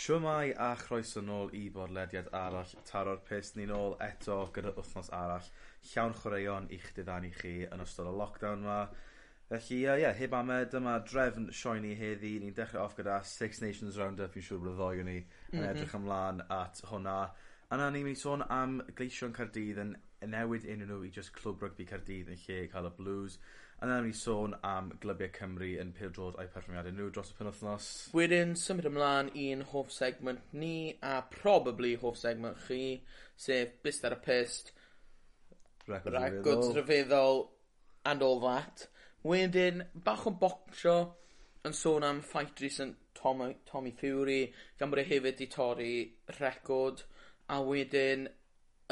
Siwmai a chroeso nôl i bodlediad arall taro'r pus ni nôl eto gyda wythnos arall llawn chwaraeon i'ch diddanu chi yn ystod y lockdown yma. Felly, ie, uh, yeah, heb amed, dyma drefn sioeni heddi. Ni'n dechrau off gyda Six Nations Roundup, fi'n siŵr bod y ddoi ni yn mm -hmm. edrych ymlaen at hwnna. Yna ni'n mynd i sôn am gleision Cardydd yn newid unrhyw nhw i just clwb rygbi Cardydd yn lle cael y Blues. Yna ni sôn am glybiau Cymru yn pêl-droed perfformiadau nhw dros y penwthnos. Wedyn symud ymlaen i'n hoff segment ni a probably hoff segment chi, sef Bist ar y Pist, Records, Rhyfeddol and all that. Wedyn, bach o bocsio yn sôn am fight recent Tommy, Tommy Fury, gan bod e hefyd i torri record. A wedyn,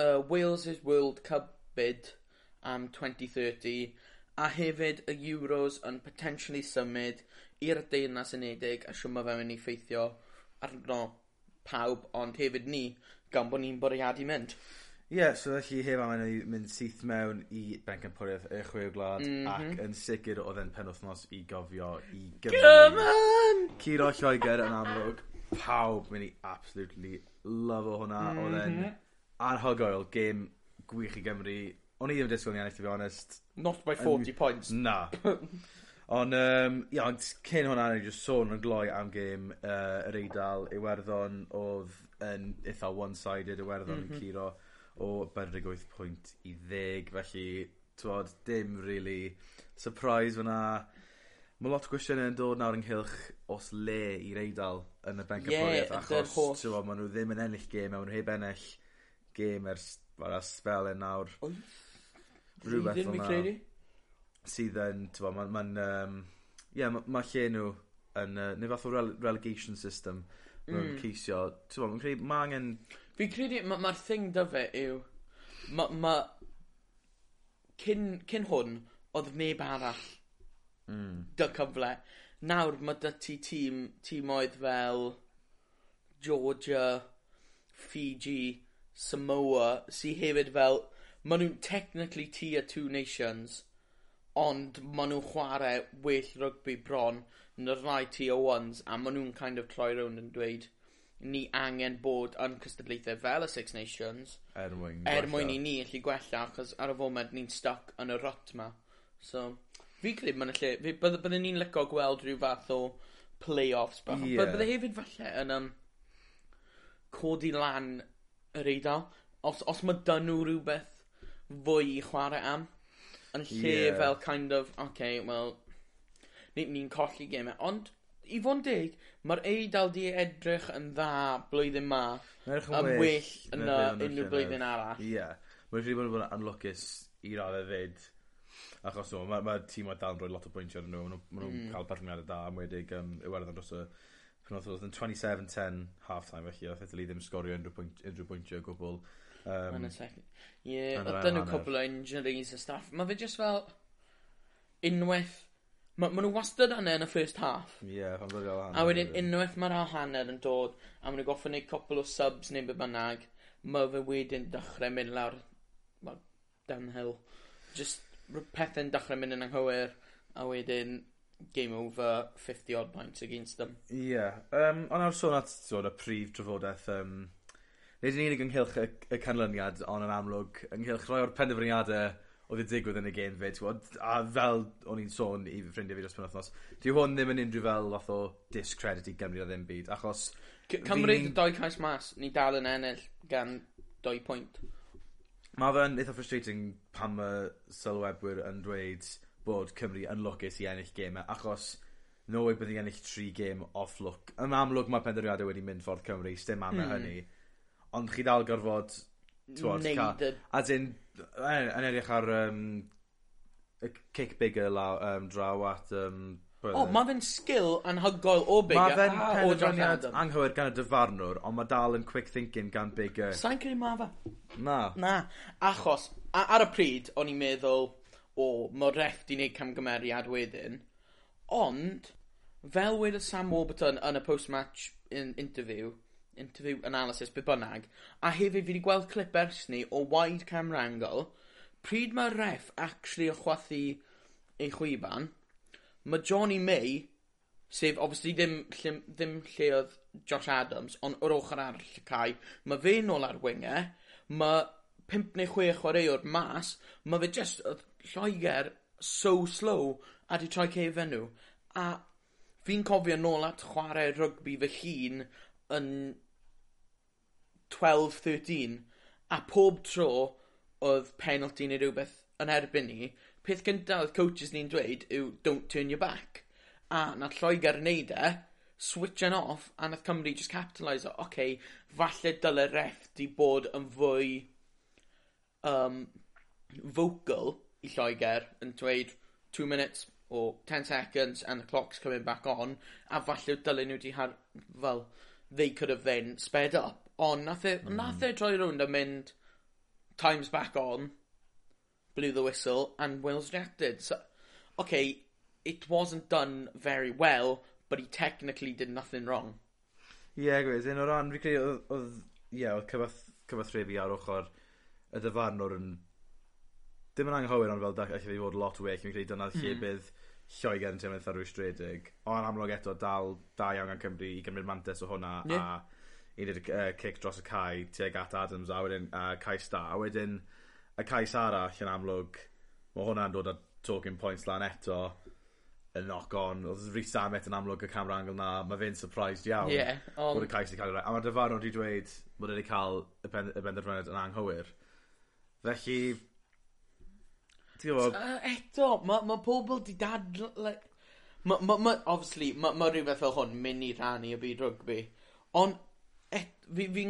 uh, Wales' World Cup bid am 2030 a hefyd y Euros yn potentially symud i'r Deyrnas Unedig a siwm ma' fe'n myn' i ffeithio arno pawb ond hefyd ni gan bod ni'n bwriadu mynd. Ie yeah, so felly heb awen i mynd syth mewn i bencampwriaeth y chwe gwlad... mm -hmm. ...ac yn sicr oedd e'n penwthnos i gofio i Gymru. Gyman! Curo Lloegr yn amlwg. Pawb mynd i absolutely love o hwnna. Mm -hmm. oedd e'n mhm. anhygoel. Gêm gwych i Gymru O'n i ddim yn disgwyl ni ennill, to be honest. Not by 40 um, points. Na. Ond, um, ia, ond cyn hwnna, ni just sôn yn gloi am gêm uh, yr Eidal. Iwerddon oedd yn eitha one-sided, Iwerddon mm -hmm. yn mhm. curo o 48 pwynt i 10. Felly, twod, dim really surprise fyna. Mae lot o gwestiynau yn dod nawr ynghylch os le i'r Eidal yn y benc yeah. Achos, twod, maen nhw ddim yn ennill gêm, maen nhw heb ennill gêm ers fel spel yn nawr. Wyth? Rhywbeth fel na. Sydd yn, ti'n ma'n, ma, um, yeah, mae ma lle nhw yn, uh, neu fath o rele relegation system, mae'n mm. ceisio, ti'n mae'n credu, mae angen... Fi'n credu, mae'r ma thing dy fe yw, mae, ma, cyn, cyn hwn, oedd neb arall mm. dy cyfle. Nawr mae dy ti tîm, tîm oedd fel Georgia, Fiji, Samoa, sy'n hefyd fel ma' nhw'n technically tier Two Nations ond ma' nhw'n chwarae well rugby bron na'r rhai Tier Ones a ma' nhw'n kind of cloi rownd yn dweud ni angen bod yn cystadlaethau fel y Six Nations er mwyn, er mwyn i ni allu gwella achos ar y foment ni'n stuck yn y rot ma. So, fi credu ma'n lle, fi, bydde, bydde ni'n lyco gweld rhyw fath o play-offs bach. Yeah. Bydde, hefyd falle yn um, codi lan yr eidl. Os, os mae dyn nhw rhywbeth fwy i chwarae am. Yn lle yeah. fel kind of, okay, well, ni'n ni colli gemau. Ond, i fod yn deg, mae'r Eidal di edrych yn dda blwyddyn ma. Merch yn well yn unrhyw blwyddyn arall. Ie. Yeah. Mae'n rhaid bod yn anlwcus i raddau fyd. Achos o, mae'r ma tîm oedd dal yn rhoi lot o bwyntiau ar nhw. Mae nhw'n mm. cael partneriadau da, am wedig um, Iwerddon dros y penwthnos. Yn 27-10 half-time felly, oedd e Italy ddim sgorio unrhyw, bwynt, unrhyw bwyntiau o gwbl. Um, yn y second. Ie, yeah, oedd nhw cwbl o injuries a staff. Mae fe just fel unwaith... Mae ma nhw wastad anna yn y first half. Ie, yeah, pan ddod A wedyn unwaith mae'r a hanner yn dod, a maen nhw goffa neud cwbl o subs neu beth bynnag, mae fe wedyn dechrau mynd lawr, well, downhill. Just pethau'n dechrau mynd yn anghywir, a wedyn game over 50 odd points against them. Ie, yeah. um, ond ar sôn at sôn y prif trafodaeth um, Nid yn unig ynghylch y, y canlyniad, ond yn amlwg, ynghylch rhoi o'r penderfyniadau oedd y digwydd yn y gen fyd. a fel o'n i'n sôn i fy ffrindiau fi dros penwthnos, dwi hwn ddim yn unrhyw fel fath o discredit i Gymru a ddim byd, achos... C Cymru fi... doi cais mas, ni dal yn ennill gan doi pwynt. Mae fe'n eitha frustrating pan mae sylwebwyr yn dweud bod Cymru yn lwcus i ennill gemau, achos no way bydd i ennill tri gêm off look. Yn amlwg mae penderfyniadau wedi mynd ffordd Cymru, stym am mm. hynny ond chi dal gorfod t'wod, Neud y... As in, yn edrych ar um, y kick bigger law, um, draw at... Um, O, oh, mae fe'n sgil anhygoel o Bigger. Mae fe'n ah, penderfyniad anghywir gan y dyfarnwr, ond mae dal yn quick thinking gan Bigger. Sa'n credu ma fe? Na. Na, achos a, ar y pryd, o'n i'n meddwl, o, oh, mae ref di wneud camgymeriad wedyn, ond, fel wedi Sam Warburton yn y post-match in interview, interview, analysis, be bynnag, a hefyd fi wedi gweld clip ers ni o wide camera angle, pryd mae ref actually yn chwathu ei chwiban, mae Johnny May, sef obviously ddim, lle, ddim lle oedd Josh Adams, ond o'r ochr arall y cae, mae fe nôl ar wingau, mae 5 neu chwech chwaraewr mas, mae fe just oedd Lloegr so slow a di troi cefen nhw. A fi'n cofio nôl at chwarae rygbi fy hun yn twelve thirteen a pob tro oedd penalty neu rhywbeth yn erbyn ni peth gyntaf oedd coaches ni'n dweud yw don't turn your back. A nath Lloeger neud e switching off a nath Cymru just capitalise o, oce falle dyle ref 'di bod yn fwy um, vocal i Lloeger yn dweud two minutes or 10 seconds and the clock's coming back on a falle dylen nhw 'di har- fel they could have then sped up. Ond nath e, mm. nath e troi rownd a mynd, time's back on, blew the whistle, and Wales reacted. So, okay, it wasn't done very well, but he technically did nothing wrong. Ie, yeah, gwezyn, o ran fi credu oedd, ie, oedd cyfath, cyfathrebu ar ochr y dyfarnwr yn... Dim yn anghywir ond fel da, allai fi fod lot well, fi'n credu dyna mm. lle bydd Lloegr yn teimlo'n eitha rwystredig. Ond amlwg eto dal da iawn gan Cymru i gymryd mantes o hwnna yeah. a i wneud y c- cic dros y cae tuag at Adams a wedyn uh, cais da. A wedyn y cais arall yn amlwg mae hwnna'n dod â talking points lan eto yn knock on. Oedd Rhys Samet yn amlwg y camera angle 'na mae fe'n surprised iawn... yeah, on'... bod y cais 'di cael ei roi a mae dyfarnwr wedi dweud bod wedi cael y pen- y benderfyniad yn anghywir. Felly ti wbod... Yy eto mae ma' pobl 'di dad... like ma' ma' ma' obviously mae ma' rhywbeth fel hwn mynd i rannu y byd rygbi. Ond et, fi, fi,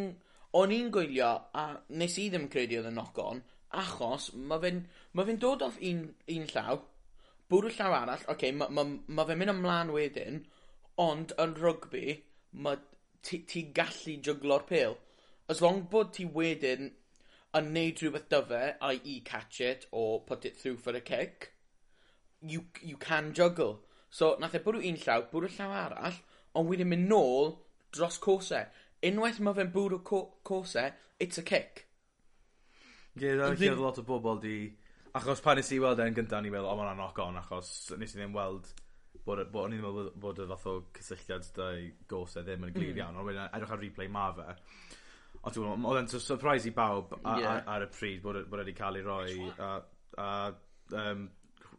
O'n i'n gwylio, a nes i ddim credu oedd yn knock-on, achos mae fe'n ma fe dod off un, un llaw, bwrw llaw arall, oce, okay, mae ma, ma fe'n mynd ymlaen wedyn, ond yn rygbi, mae ti, ti gallu jyglo'r pêl. As long bod ti wedyn yn neud rhywbeth dyfe, i.e. catch it, or put it through for a kick, you, you can juggle. So, nath e bwrw un llaw, bwrw llaw arall, ond wedyn mynd nôl dros cosau unwaith mae fe'n bwrw co- it's a kick. Ie, dwi'n licio lot o bobl di... Achos pan nes i weld e'n gyntaf, ni'n meddwl, o, mae'n anoc on, achos nes i ddim weld bod, bod o'n i'n meddwl bod y fath o cysylltiad da gosau ddim yn glir mm. iawn, ond wedyn edrych ar replay ma fe. Ond dwi'n meddwl, oedd e'n surprise i bawb yeah. ar, y pryd bod, e- bod wedi cael ei roi, a, a um,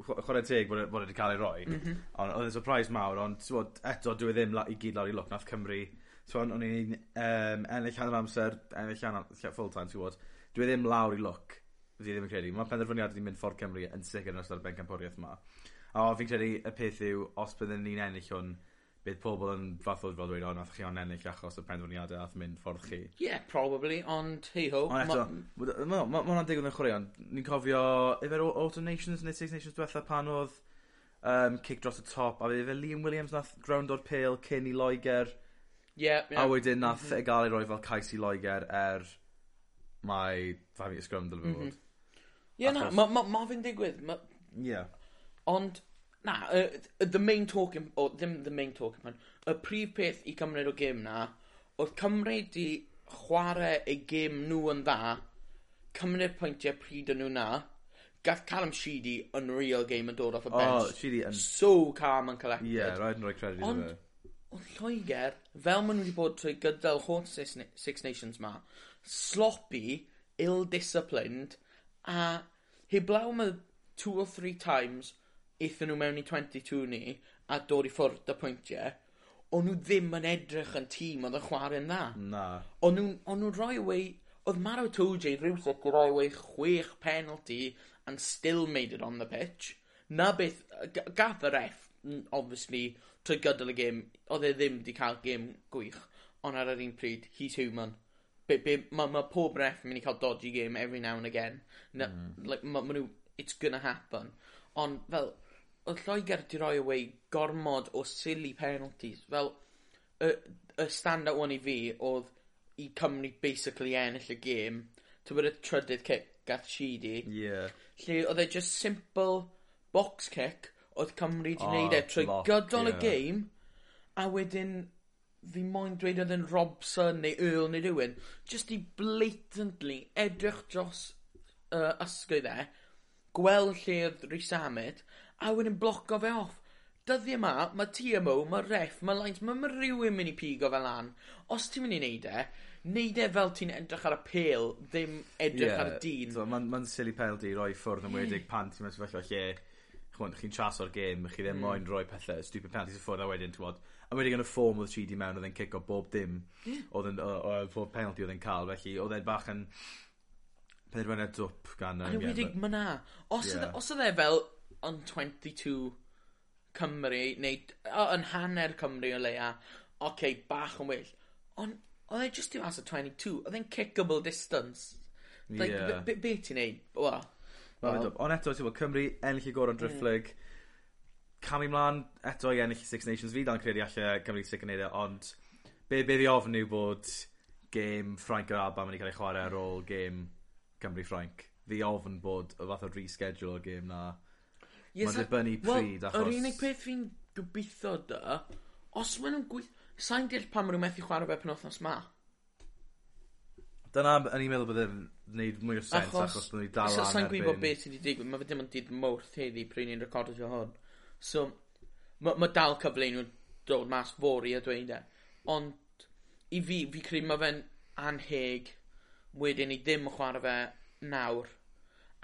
chwarae teg bod, e- bod wedi cael ei roi. Mm -hmm. Ond oedd e'n surprise mawr, ond eto, dwi e ddim i gyd lawr i look, nath Cymru Swan, o'n i'n um, ennill hanner amser, ennill hanner full time, ti'n gwybod. Dwi ddim lawr i look, fi ddim yn credu. Mae penderfyniad wedi mynd ffordd Cymru yn sicr yn ystod y bencampwriaeth yma. A fi'n credu y peth yw, os byddwn ni'n ennill hwn, bydd pobl yn fath oedd fel dweud, o, nath chi o'n ennill achos y penderfyniadau ath mynd ffordd chi. Yeah, probably, ond hei ho. Ond eto, mae hwnna'n digwydd yn chwaraeon. Ni'n cofio, efo'r Auto Nations neu Six Nations diwetha pan oedd um, kick dros y top, a fe Liam Williams nath ground o'r pale cyn i Loegr yeah, yeah. A wedyn nath mm -hmm. e gael ei roi fel cais i Loegr er mae Fafi Ysgrym dylai fod. Mhm. Ie, yeah, na, mae ma, ma fi'n digwydd. Ma... Yeah. Ond, na, uh, the main talking, o, oh, ddim the main talking man. y prif peth i cymryd o gêm na, oedd Cymru di chwarae ei gêm nhw yn dda, cymryd pwyntiau pryd yn nhw na, gath Callum Sheedy yn real game yn dod off y bench. Oh, Sheedy yn... So calm and collected. Ie, Yeah, rhaid yn rhoi credit Ond, o Lloegr, fel maen nhw wedi bod trwy gydol holl Six, Six Nations ma, sloppy, ill-disciplined, a heblaw mae two or three times eithon nhw mewn i 22 ni a dod i ffwrdd y pwyntiau, o'n nhw ddim yn edrych yn tîm oedd y chwarae'n dda. Na. O'n nhw'n rhoi away, oedd Maro Toj rhywbeth i away chwech penalty and still made it on the pitch. Na beth, gath y ref, obviously, trwy gydol y gêm, oedd e ddim wedi cael gêm gwych, ond ar yr un pryd, he's human. Be, be, mae ma pob ref yn mynd i cael dodgy game every now and again. Na, mm. like, ma, ma nhw, it's gonna happen. Ond fel, oedd Lloegr di roi away gormod o silly penalties. Fel, y, y stand-out one i fi oedd i Cymru basically ennill y gêm. to bod y trydydd kick gath Sheedy. Yeah. Lle oedd e just simple box kick oedd Cymru wedi oh, wneud e trwy gydol yeah. y game, a wedyn fi moyn dweud oedd yn Robson neu Earl neu rhywun, just i blatantly edrych dros uh, ysgwydd e, gweld lle oedd Rhys Ahmed, a wedyn bloco fe off. Dyddiau yma, mae TMO, mae ref, mae lines, mae ma rhywun mynd i pigo fel an. Os ti'n mynd i neud e, neud e fel ti'n edrych ar y pel, ddim edrych yeah, ar y dyn. Mae'n ma, n, ma n silly penalty roi ffwrdd yn hmm. wedig pan ti'n meddwl lle ch'mod, chi'n traso'r gêm, chi ddim mm. moyn rhoi pethau, stupid penalties i ffwrdd a wedyn, ti'n bod, a wedyn yn y ffôn oedd tri di mewn, oedd e'n cico bob dim, mm. oedd yn, o- o- penalty oedd e'n cael, felly oedd e'n bach yn penderfyniad dwp gan... Yn wedig, ma na. Os yeah. E, oedd e fel on 22 Cymru, neu yn hanner Cymru o leia, oce, okay, bach yn well. Ond oedd e just i fas o 22, oedd e'n kickable distance. Like, yeah. be, be, be ti'n neud? Wel, Wel, well, ond eto, ti'n bod, Cymru, ennill i goron drifflig, mm. Cam i mlaen eto i ennill i Six Nations. Fi dan credu allai Cymru sy'n gwneud e, ond be, be ddi ofn yw bod game Frank yr Alba mynd i cael ei chwarae ar ôl game Cymru Frank. Fi ofn bod y fath o reschedule o game na. Yes, Mae'n dibynnu pryd, well, achos... Yr unig peth fi'n gobeithio da, os maen nhw'n gweithio... Sa'n deall pan maen nhw'n methu chwarae fe penwthnos ma. Dyna yn i'n meddwl bod e'n gwneud mwy o sens achos, achos bod nhw'n dal so, Sa'n gwybod beth sydd wedi digwydd, mae fe ddim yn dydd mawrth heddi pryd ni'n recordio hwn. So, mae ma dal cyfle i nhw dod mas fori a dweud e. Ond i fi, fi credu mae fe'n anheg wedyn ni ddim yn chwarae fe nawr.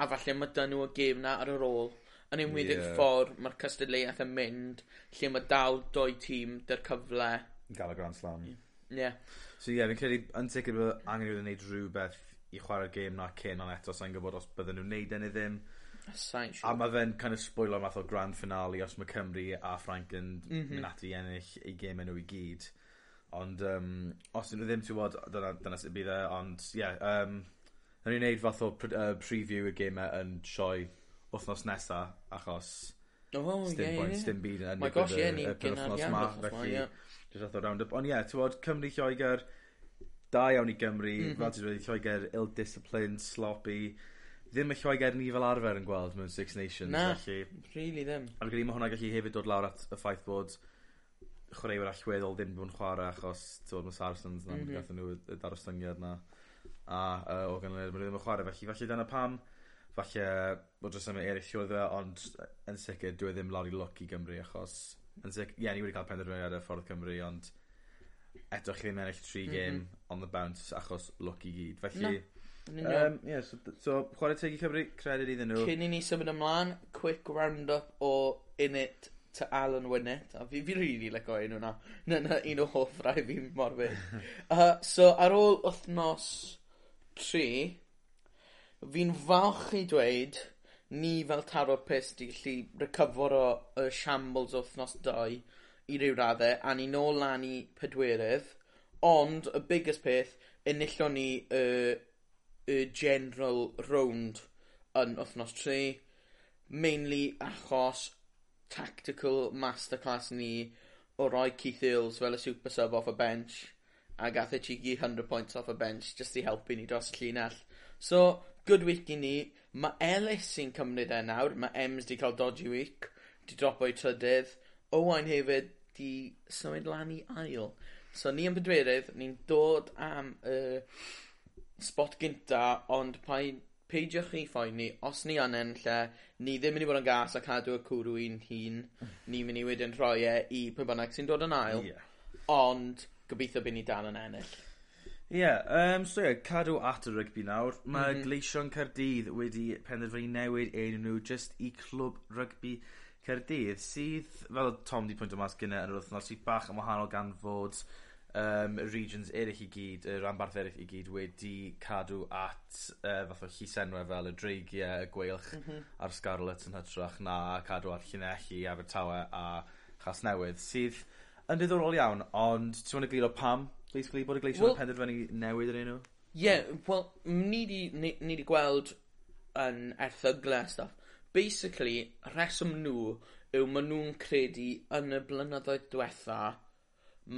A falle mae dyn nhw y gêm na ar yr ôl. Yn enwedig yeah. ffordd mae'r cystadleuaeth yn mynd, lle mae dal doi tîm dy'r cyfle. Gael y Grand Slam. Yeah. Ie. So ie fi'n credu yn sicr bod angen i nhw wneud rhywbeth i chwarae'r gêm na cyn ond eto sa'n gwybod os bydden nhw'n wneud e ddim. Sain siŵr. A mae fe'n kind of spoiler math o grand finale os mae Cymru a Frank yn mm -hmm. mynd ati ennill ei gêm enw i gyd. Ond um, os ydyn nhw ddim ti'n bod, dyna, dyna sy'n bydd e. Ond ie, yeah, um, ni'n gwneud fath o pre uh, preview y gemau yn sioe wythnos nesa achos oh, stim yeah, yeah. Stim byd yn ennill y penwthnos ma. Felly, yeah. Just fath o round-up. Ond ie, yeah, ti'n bod Cymru Lloegr, da iawn i Gymru. Mm -hmm. Fel ti'n dweud, Lloegr ill-disciplined, sloppy. Ddim y Lloegr ni fel arfer yn gweld mewn Six Nations. Na, felly. really ddim. Ac wedi mae hwnna gallu hefyd dod lawr at y ffaith bod chwaraewyr allweddol ddim bod yn chwarae achos tywod mae Saracens na, mm -hmm. gathen nhw y darostyngiad na a uh, o ganlyniad mae nhw ddim yn chwarae felly felly dyna pam falle bod dros yma eraill oedd e ond yn sicr dwi ddim lawr i look i Gymru achos Yn sic- ie ni wedi cael penderfyniad ar ffordd Cymru ond eto chi ddim ennill tri game mm -hmm. on the bounce achos look i gyd. Felly... no. um, yeah, so so chwarae teg i Cymru, credit iddyn nhw. Cyn i ni symud ymlaen, quick round-up o in it to Alan Winnett. A fi, fi rili like o enw na. Na, un o hoff rai fi mor fyd. uh, so ar ôl wythnos tri, fi'n falch i dweud ni fel taro pist i gallu recyfor o y shambles wythnos 2 i ryw raddau, a ni nôl lan i pedwerydd ond y biggest peth enillon ni y y general round yn wythnos tri mainly achos tactical masterclass ni o roi Keith Earls fel y super sub off y bench a gath e cheeky 100 points off y bench just i helpu ni dros y llinell. So, good week i ni. Mae Ellis sy'n cymryd e nawr, Mae Ems 'di cael dodgy week, 'di dropo i trydydd, Owain hefyd 'di symud lan i ail. So ni yn pedwerydd, ni'n dod am y spot gynta, ond pai- peidiwch chi chi ni, os ni yn ennill e, ni ddim mynd i bod yn gas a cadw y cwrw i'n hun, ni mynd i wedyn rhoi e i pwy bynnag sy'n dod yn ail. yeah. Ond gobeithio by' ni dal yn ennill. Ie, yeah, um, so ie, yeah, cadw at y rygbi nawr. Mae mm -hmm. Gleision Cardydd wedi penderfynu newid ein nhw just i clwb rygbi Cardydd, sydd, fel Tom di pwynt o mas gyda yn yr wythnos, sydd bach yn wahanol gan fod um, regions eraill i gyd, y ranbarth eraill i gyd wedi cadw at uh, fath o llisenwe fel y dreigiau, y gweilch mm -hmm. a'r Scarlet yn hytrach na cadw at Llanelli, Abertawe a Chasnewydd sydd yn diddorol iawn, ond ti'n mwyn egluro pam basically, bod y gleision well, penderfynu newid yr enw? Ie, yeah, wel, ni di, ni, ni di gweld yn erthygle a stuff. Basically, reswm nhw yw maen nhw'n credu yn y blynyddoedd diwetha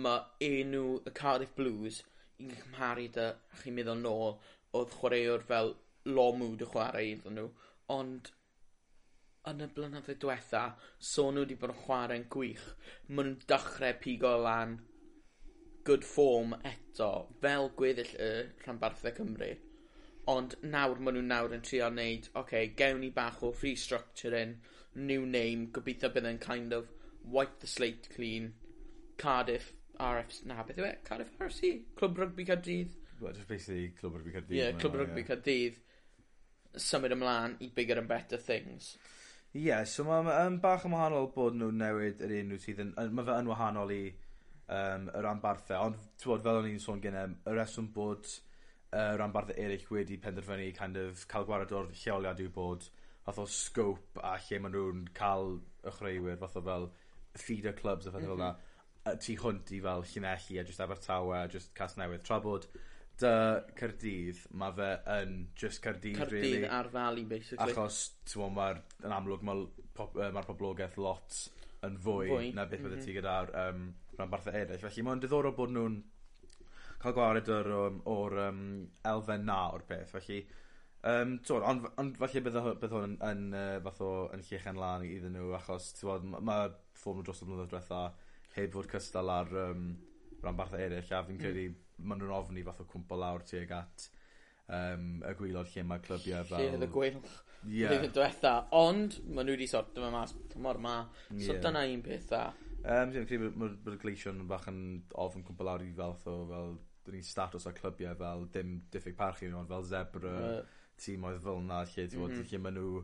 mae enw y Cardiff Blues i'n cymharu dy, chi'n meddwl nôl, oedd chwaraewr fel Lomw dy chwarae iddyn nhw, ond yn y blynyddoedd diwetha, so nhw wedi bod yn chwarae'n gwych. Maen nhw'n dechrau pigo lan good form eto fel gweddill y rhanbarthau Cymru ond nawr maen nhw nawr yn trio wneud, oce gewn ni bach o restructuring new name gobeithio bydd yn kind of wipe the slate clean Cardiff RFC, Na, beth yw e? Cardiff RFC, Clwb Rugby Caerdydd? Well, just basically Clwb Rugby Caerdydd. Ie, yeah, Clwb Rugby yeah. Caerdydd. Symud ymlaen i bigger and better things. Ie, yeah, so mae'n um, bach yn wahanol bod nhw'n newid yr un nhw sydd yn... Mae fe yn wahanol i um, y ranbarthau. Ond, ti'n fel o'n i'n sôn gynnau, y reswm bod y uh, ranbarthau eraill wedi penderfynu kind of, cael gwared o'r lleoliad yw bod fath o scope a lle maen nhw'n cael y chreuwyr, fath o fel feeder clubs a fath mm -hmm. fel mhm. na tu hwnt i fel llinelli a just Abertawe a just cas newydd Tra bod dy Cyrdydd, mae fe yn just Cyrdydd, Cyrdydd really. Ar fali basically. Achos, ti'n mae'r yn amlwg, mae'r pop, uh, ma poblogaeth lot yn fwy, fwy. na beth mm -hmm. ti mhm. gyda'r um, rhanbarthau eraill. Felly mae'n diddorol bod nhw'n cael gwared o'r, um, or, um, elfen na o'r peth. Felly, um, twod, ond, ond falle bydd, bydd hwn yn, yn, uh, fath o, yn llechen lan iddyn nhw, achos mae'r ma, ma ffôn nhw dros y blynyddoedd diwetha heb fod cystal ar um, rhanbarthau eraill, a fi'n credu mm. maen nhw'n ofni fath o cwmpo lawr tuag at um, y gwylod lle mae clybiau fel... Lle y gwyl. Ie. Yeah. diwetha, ond maen nhw wedi sort dyma mas tymor ma. So yeah. dyna un peth dda. Um, dwi'n credu bod y gleision bach yn ofn cwmpl lawr i fel o fel dyn ni'n statws o clybiau fel dim diffyg parchu nhw, ond fel Zebra, uh, tîm oedd fel yna, lle ti'n mm -hmm. lle maen nhw,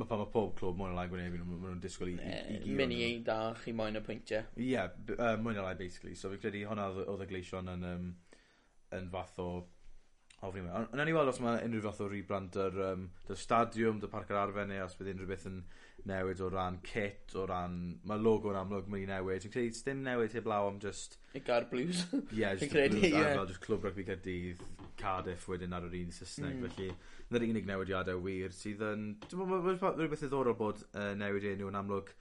mae pa mae pob clwb mwyn o lai gwneud nhw, maen nhw'n disgwyl i, i, i gyd. Mini ei da, chi moyn y pwyntiau. Ie, yeah, uh, mwyn o lai basically, so fi'n credu hwnna oedd y gleision yn, um, yn fath o ofni mewn. Ond ni weld os mae unrhyw fath o rebrand yr, um, dy stadiwm, dy parc yr arfer neu os bydd unrhyw beth yn newid o ran kit, o ran... Mae logo yn amlwg mynd i newid. Ti'n credu, dim newid heb law am just... Y gar blues. Ie, yeah, just credu, blues. Yeah. Fel, just clwb rygbi Caerdydd, Cardiff wedyn ar yr un Saesneg. Mm. Felly, yna'r unig newidiadau wir sydd yn... Dwi'n rhywbeth ddiddorol bod uh, newid enw yn amlwg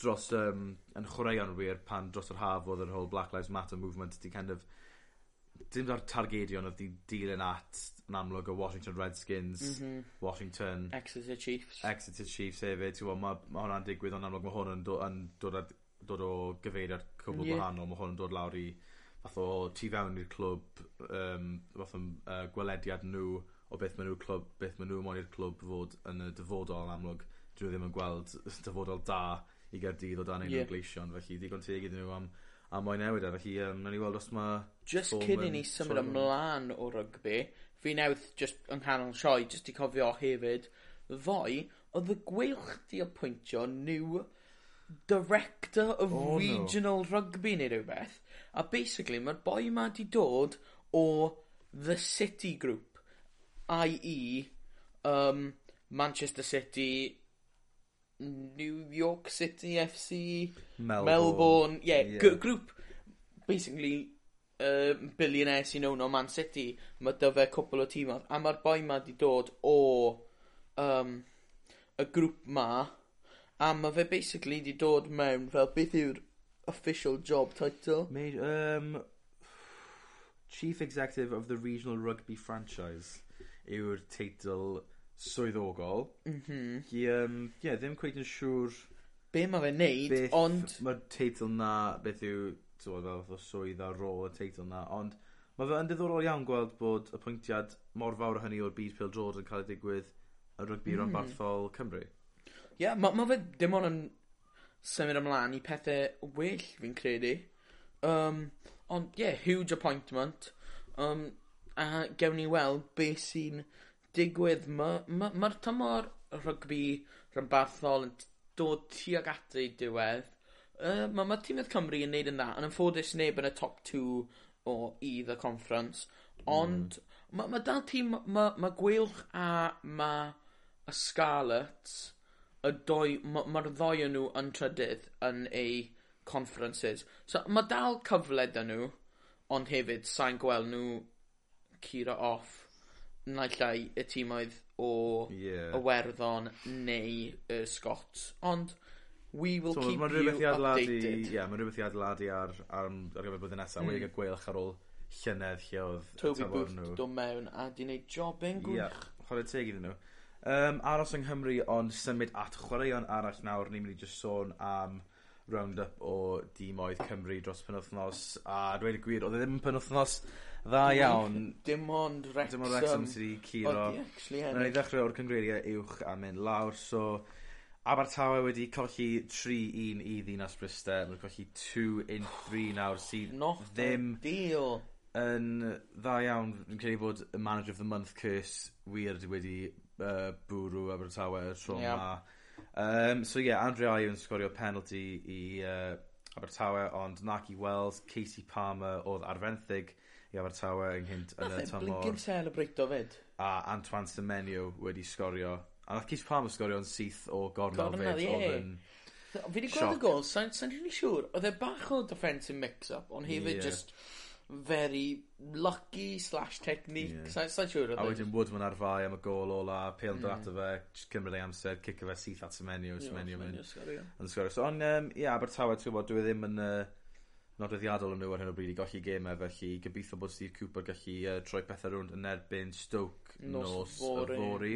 dros um, yn chwaraeon wir pan dros yr haf oedd yr whole Black Lives Matter movement di kind of dim o'r targedion oedd 'di dilyn at yn amlwg y Washington Redskins, mm -hmm. Washington... Exeter Chiefs. Exeter Chiefs hefyd, Mae ma', ma hwnna'n digwydd ond amlwg mae hwn yn, do, yn dod, ad, dod o gyfeiriad cwbl yeah. gwahanol, Mae hwn yn dod lawr i fath o tu fewn i'r clwb, um, fath o uh, gwelediad nhw o beth maen nhw'r clwb, beth maen nhw moyn i'r clwb fod yn y dyfodol yn amlwg. Dwi ddim yn gweld dyfodol da i gerdydd o dan ein yeah. gleision, felly digon teg iddyn nhw am a mwy newid ar hi. Um, Nawn ni weld os mae... Just cyn i ni symud ymlaen o rygbi, fi newydd just yng nghanol sioe, just i cofio hefyd, ddoe, oedd y gweilch di apwyntio new director of oh, regional no. rugby neu rhywbeth. A basically, mae'r boi ma di dod o the City Group, i.e. Um, Manchester City, New York City FC, Melbourne, Melbourne yeah, yeah. grŵp basically um, uh, billionaire sy'n own o Man City, mae dy fe cwpl o tîmau, a mae'r boi ma di dod o um, y grŵp ma, a mae fe basically di dod mewn fel beth yw'r official job title? Made, um, Chief Executive of the Regional Rugby Franchise yw'r teitl swyddogol. Mhm. Hi, um, yeah, ddim cweith yn siŵr Be mae fe'n neud, beth ond... mae'r teitl na, beth yw, ti'n fel o swydd a rôl y teitl na, ond mae fe yn diddorol iawn gweld bod y pwyntiad mor fawr o hynny o'r byd Phil George yn cael ei digwydd yn rygbi mm. barthol Cymru. Ie, yeah, mae ma fe dim ond yn symud ymlaen i pethau well, fi'n credu. Um, ond, ie, yeah, huge appointment. Um, a gewn ni weld beth sy'n digwydd Mae'r ma' ma' ma tymor rygbi rhanbarthol yn dod tuag at ei diwedd. Uh, Mae ma' tîmedd Cymru yn neud yn dda yn ymffodus neb yn y top 2 o udd y conference ond mm. mae ma' dal tîm mae ma' Gwylch a mae y Scarlets y dou ma' ddoi ddou nhw yn trydydd yn eu conferences. So mae dal cyfle 'da nhw ond hefyd sa'n gweld nhw curo off naill y tîmoedd o yeah. Iwerddon neu y Scots. Ond, we will so, keep you updated. Ie, yeah, mae rhywbeth i adeiladu ar, ar, ar gyfer blwyddyn nesaf. Mm. Wedi cael gweilch ar ôl llynedd lle oedd Toby Booth dod mewn a di wneud job yn gwych. Ie, yeah, chwarae teg iddyn nhw. Um, aros yng Nghymru ond symud at chwaraeon arall nawr, ni'n mynd i just sôn am round-up o dîmoedd Cymru dros penwthnos a dweud y gwir, oedd e ddim yn penwthnos dda iawn. Dim ond Wrexham. Dim ond Wrexham sydd wedi curo. Nawr i ddechrau o'r cyngreiriau uwch a mynd lawr, so Abertawe wedi colli 3-1 i ddinas Bryste. Mae'n colli 2-3 nawr sydd Not ddim deal. yn dda iawn. Dwi'n credu bod y Manager of the Month curse wir wedi uh, bwrw Abertawe tro yma. Yep. Um, so ie, yeah, Andre Ayew yn sgorio penalty i uh, Abertawe, ond Naki Wells, Casey Palmer oedd arfenthyg i Abertawe ynghynt yn y tymor. Nath e celebreito fyd. A Antoine Semenyo wedi sgorio. A nath Casey Palmer sgorio yn syth o gornel fyd. Oedd yn... Fi wedi gweld y gol, sa'n rili siŵr, oedd e bach o defensive mix-up, ond hefyd yeah. just very lucky slash technique. Yeah. Sa'n sa siŵr. A wedyn Woodman ar fai am y gol ola, pale mm. drat o fe, cymryd ei amser, cicio fe syth at Semenio, Semenio mynd. Yn sgorio. So, ond, um, ie, yeah, Abertawe, ti'n gwybod, dwi e ddim yn uh, nodweddiadol yn nhw ar hyn o bryd i golli gemau, felly gobeithio bod Steve Cooper gallu uh, troi pethau rownd yn erbyn Stoke nos, nos y fori.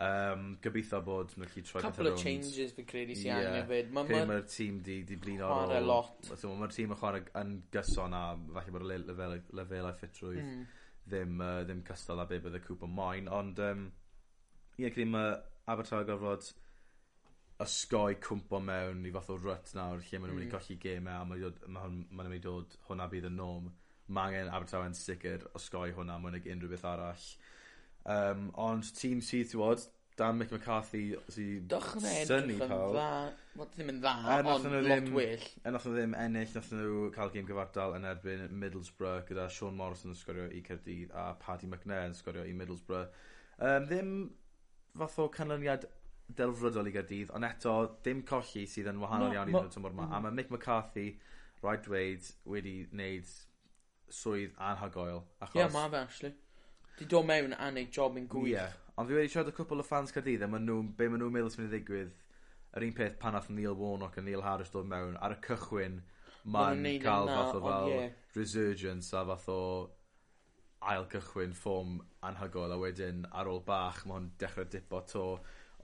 Um, gobeithio bod nhw'n gallu troi Couple of changes fi'n credu sy'n angen fyd. Mae'r ma, ma tîm di, di blin o'r ôl. lot. Mae'r tîm yn chwarae yn gyson a falle bod y lefelau lefel ffitrwydd mm. ddim, uh, ddim cystal a be bydd y cwp yn moyn. Ond um, ie, credu mae Abertawe gorfod ysgoi cwmpo mewn i fath o rut nawr lle maen nhw'n mynd i hmm. golli gemau a maen nhw'n mynd i dod hwnna bydd y norm. Mae angen Abertawe yn sicr osgoi hwnna, mwyn ag unrhyw beth arall. Um, ond tîm sydd ti'n bod, dan Mick McCarthy sydd Dychmyg yn dda. Wel ddim yn dda er ond lot ddim, well. Er nath nhw ddim ennill nath nhw cael gêm gyfartal yn erbyn Middlesbrough gyda Sean Morrison yn sgorio i Cerdydd a Paddy McNair yn sgorio i Middlesbrough. Um, ddim fath o canlyniad delfrydol i Gerdydd, ond eto dim colli sydd yn wahanol ma, iawn i'n y tymor yma. M-hm. A mae Mick McCarthy rhaid dweud wedi wneud swydd anhygoel. Ie, yeah, mae fe, actually. Di dod mewn a neud job yn gwych. Ie, yeah. ond fi wedi siarad â cwpl o fans Cadydd a maen nhw, be maen nhw'n meddwl sy'n mynd i ddigwydd, yr un peth pan ath Neil Warnock a Neil Harris dod mewn, ar y cychwyn, ma'n Ma cael fath o fel yeah. resurgence a fath o ail cychwyn ffom anhygoel a wedyn ar ôl bach mae hwn dechrau dipo to.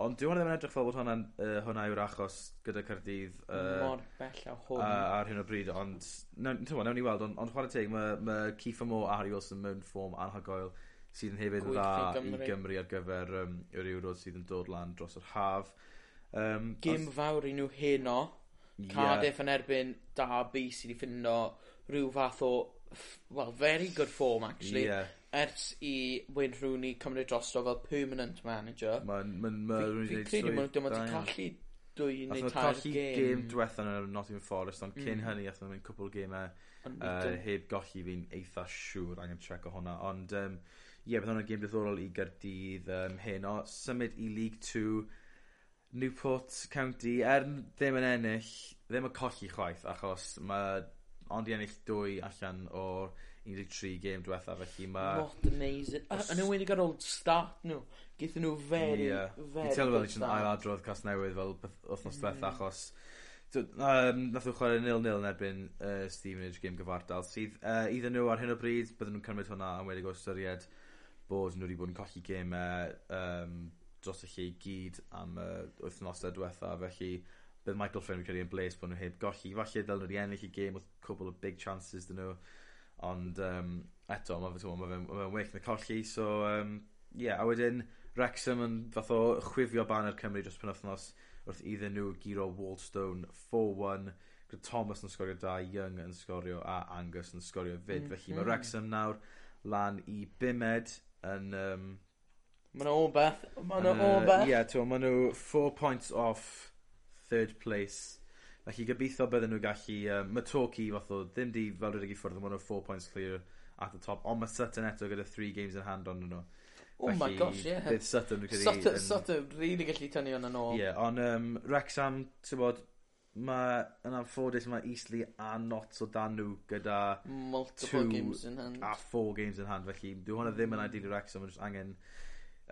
Ond dwi'n ddim yn edrych fel bod hwnna, uh, hwnna yw'r achos gyda Cardydd. Uh, Mor bell a hwn. Uh, ar hyn o bryd, ond... Nawn, nawn ni weld, ond ond chwarae teg, mae ma Keith Amo a Harry Wilson mewn ffom anhygoel sydd yn hefyd yn dda Gymru. i Gymru ar gyfer um, yr Euros sydd yn dod lan dros yr haf. Um, Gym os... fawr i nhw heno. Yeah. Cardiff yn erbyn Derby sydd wedi ffinno rhyw fath o, well, very good form actually. Yeah. Ers i Wayne Rooney cymryd drosto fel permanent manager. Mae'n... ma, ma, Mae'n... Fi'n credu maen nhw ddim wedi colli dwy neu tair gêm. gêm diwetha yn Nottingham Forest, ond cyn mm. hynny athyn nhw'n cwpl gêmau uh, heb golli fi'n eitha siŵr angen check o hwnna. Ond um, ie, bydd hwnna'n gêm diddorol i Gardydd um, heno. Symud i League 2, Newport County, er ddim yn ennill, ddim yn colli chwaith, achos mae ond i ennill dwy allan o'r 13 game diwetha, felly mae... Not amazing. Yn ymwneud ar ôl start nhw, geithio nhw very, yeah. very... Ti'n teimlo fel eisiau'n ailadrodd cas newydd fel wythnos diwetha, mm. achos... Um, nath nhw chwarae 0-0 yn erbyn uh, Stevenage game gyfartal, sydd uh, iddyn nhw ar hyn o bryd bydden nhw'n cymryd hwnna am wedi go ystyried bod nhw wedi bod yn colli geme um, dros y lle i gyd am y wythnose dwetha felly bydd Michael Flynn fi'n credu yn bles bod nhw heb golli. Falle ddylen nhw wedi ennill i gêm wrth couple of big chances 'dyn nhw. Ond um, eto ma' fe ma' fe ma' fe'n well na colli. So um, yeah, a wedyn Wrexham yn fath o chwifio baner Cymru dros penwthnos wrth iddyn nhw giro Walstone 4-1 gyda Thomas yn sgorio da, Young yn sgorio a Angus yn sgorio 'fyd. Mm -hmm. Felly mae Wrexham nawr lan i bimed yn Um, Mae nhw o beth Mae nhw o beth. Ie t'mo' ma' nhw four points off third place felly gobeithio bydden nhw gallu Um, mae Torquay fath o ddim 'di fel rydych i ffwrdd mae nhw four points clear at the top Ond mae Sutton eto gyda three games in hand ond nhw. Oh my gosh ie. Bydd Sutton fi'n credu yn... Sutton Sutton rili gallu tynnu wnna nôl. Ie yeah, ond um, yym ti'n bod, mae yn anffodus mae Eastleigh a Notts o dan nhw gyda multiple games in hand. a four games in hand felly dwi hwnna ddim yn ideal i Wrexham mae angen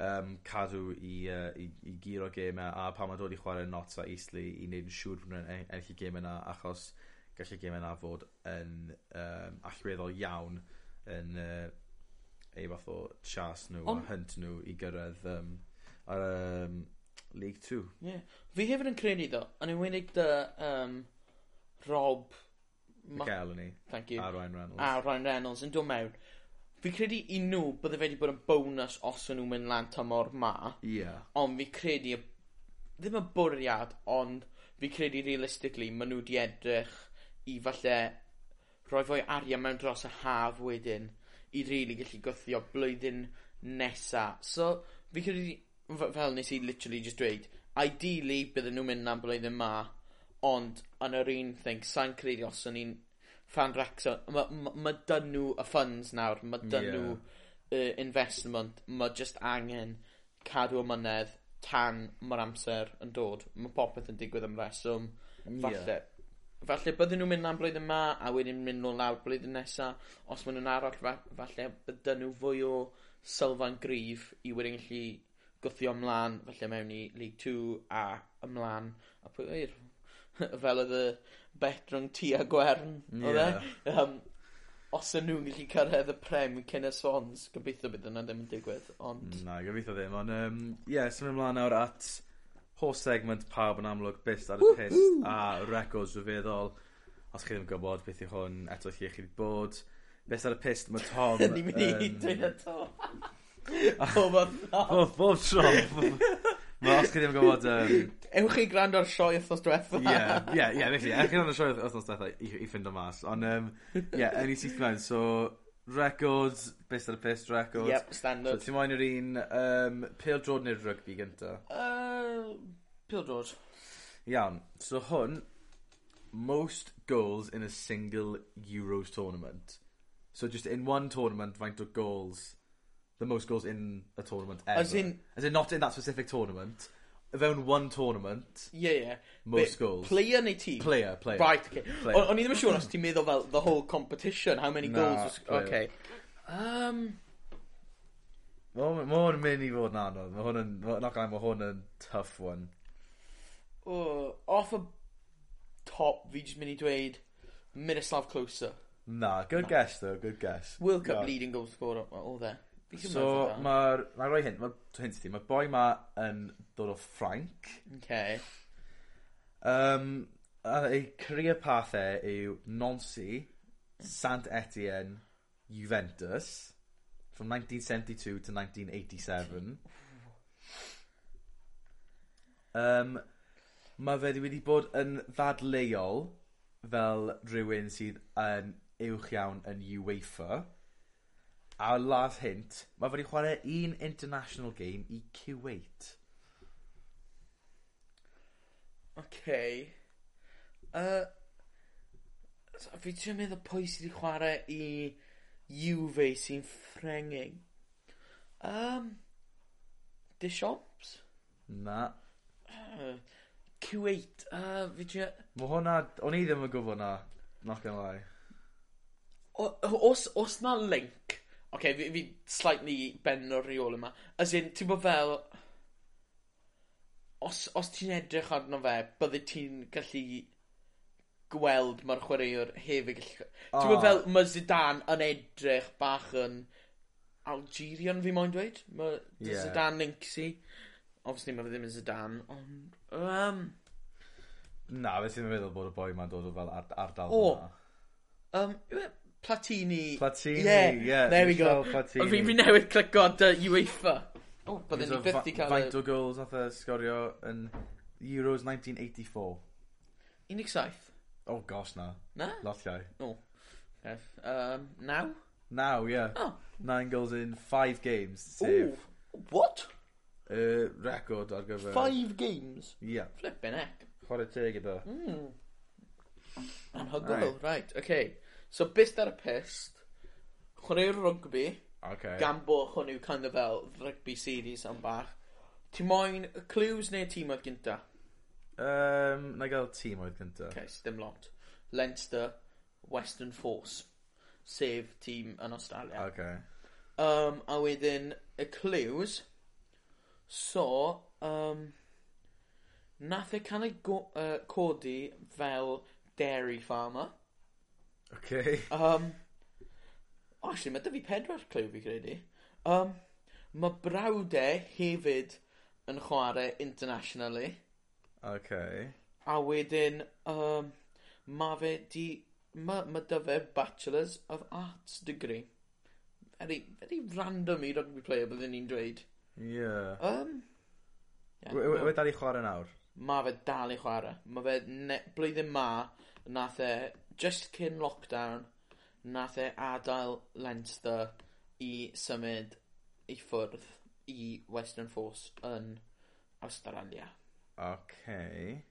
um, cadw i, uh, i, i giro gemau a pan mae dod i chwarae not a Eastleigh i wneud yn siŵr bod nhw'n ennill i gemau yna achos gallai gemau yna fod yn um, allweddol iawn yn uh, ei fath o chas nhw Ond... a hynt nhw i gyrraedd um, ar um, League 2. Ie. Fi hefyd yn credu ddo, yn ymwneud dy um, Rob... McElhenney. Thank you. A Ryan Reynolds. A Ryan Reynolds yn dod mewn. Fi credu i nhw bydde fe wedi bod yn bonus os o'n nhw'n mynd lan tymor ma. Ie. Yeah. Ond fi credu, ddim y bwriad, ond fi credu realistically maen nhw wedi edrych i falle rhoi fwy arian mewn dros y haf wedyn i rili really gallu gwythio blwyddyn nesa. So, fi credu fel nes i literally just dweud, ideally bydden nhw'n mynd am blwyddyn ma, ond yn yr un thing, sa'n credu os o'n i'n fan Wrexham, mae ma, ma dyn nhw y funds nawr, mae dyn yeah. nhw uh, investment, mae just angen cadw y mynedd tan mae'r amser yn dod. Mae popeth yn digwydd am reswm, falle. Yeah. Falle bydden nhw'n mynd am blwyddyn yma, a wedyn mynd nôl lawr blwyddyn nesaf. Os maen nhw'n arall, falle bydden nhw fwy o sylfaen gryf i wedyn gallu gwthio ymlaen falle mewn i League 2 a ymlaen a pwy wyr e? fel oedd y bet rhwng tu a gwern oedd e? Um, os ydyn nhw'n gallu cyrraedd y prem cyn y Swans, gobeithio bydd yna ddim yn digwydd, ond... Na, gobeithio ddim, ond... Ie, um, yeah, symud ymlaen nawr at holl segment pawb yn amlwg byst ar y pist a records rhyfeddol. Os chi ddim yn gwybod beth i hwn, eto chi eich bod. Byst ar y pist, mae Tom... Ni'n mynd i dweud eto. Bob wthnos. Bob tro. Wel, os chi ddim yn gwybod... Um... Ewch chi grand o'r sioe wrthnos diwetha. Ie, ie, ie, felly, ewch chi grand o'r sioe wrthnos diwetha i, i ffind o mas. Ond, um, ie, yeah, yn i syth mewn, so, records, best ar y pist, records. Yep, standard. So, ti'n moyn yr un, um, pil drod neu'r rygbi gynta? Uh, pil drod. Iawn, so hwn, most goals in a single Euros tournament. So, just in one tournament, faint o goals the most goals in a tournament ever. As in... As in not in that specific tournament. Fewn one tournament... Yeah, yeah. Most Be, goals. Player neu tîm? Player, player. Right, okay. Player. O, o'n i ddim yn siŵr os ti'n meddwl fel the whole competition, how many goals... Was... Okay. Um... Mae hwn yn mynd i fod yn anodd. Mae hwn yn... Nac mae hwn yn tough one. Uh, off y top, fi jyst mynd i dweud Miroslav Klose. Na, good Na. guess though, good guess. World Cup yeah. leading goal scorer, all there. So mae'r... Mae'n rhoi hyn. Mae'n hyn ti. Mae'r boi 'ma yn dod o Ffrainc. Oce. Yym a ei career path e yw Nancy, Saint-Etienne, Juventus from 1972 to 1987. um, mae fe wedi bod yn ddadleuol fel rhywun sydd yn uwch iawn yn UEFA. A last hint, mae fe 'di chware un international game i Kuwait. Oce Uh, fi ti'n meddwl pwy sydd wedi chwarae i Juve sy'n Ffrengig. Um, Dishops? Na. Uh, Kuwait Uh, fi ti'n... Mae hwnna... O'n i ddim yn gwybod 'na. Not gonna lie. O- o's o's 'na link okay, fi, fi slightly ben o'r reol yma. As in, ti'n bod fel... Os, os ti'n edrych arno fe, bydde ti'n gallu gweld mae'r chwaraewr hefyd gallu... Oh. Ti'n bod fel, mae Zidane yn edrych bach yn Algerian fi moyn dweud. Mae yeah. Zidane links i. Obviously mae fe ddim yn Zidane, ond... Um... Na, fe ti'n meddwl bod y boi ma'n dod o fel ardal o, yna. Um, Platini. Platini, yeah. Yeah, there we go. Platini. Fi, fi newydd clico dy UEFA. O, byddwn ni byth i cael... Faint o gols nath e sgorio yn Euros 1984? 17. Oh gosh na. Na? Lot iau. O. Oh. Um, now? Now, yeah. Oh. Nine goals in five games. Save. Ooh. What? Uh, record ar gyfer... Five games? Yeah. Flippin' heck. Chwarae teg iddo. Mm. Anhygol, right, right. okay. So byst ar y pist, chwaraewr rugby, okay. gan bo hwn yw kind of fel rugby series am bach, ti moyn y clues neu tîm oedd gynta? Um, na gael tîm oedd gynta. Okay, dim lot. Leinster, Western Force, sef tîm yn Australia. Okay. Um, a wedyn y clues, so, um, nath e cael ei uh, codi fel dairy farmer. Okay. Um, actually mae 'dy fi pedwar clyw fi credu. Um, mae brawdau hefyd yn chwarae internationally. Okay. A wedyn um, mae fe 'di Mae ma' 'dy fe Bachelors of Arts degree. Very very random i rugby player byddwn ni'n dweud. Yeah. Um, yeah. yw dal i chwarae nawr? Mae fe dal i chwarae. Ma' fe ne- blwyddyn 'ma nath e just cyn lockdown nath e adael Leinster i symud i ffwrdd i Western Force yn Australia. Okay.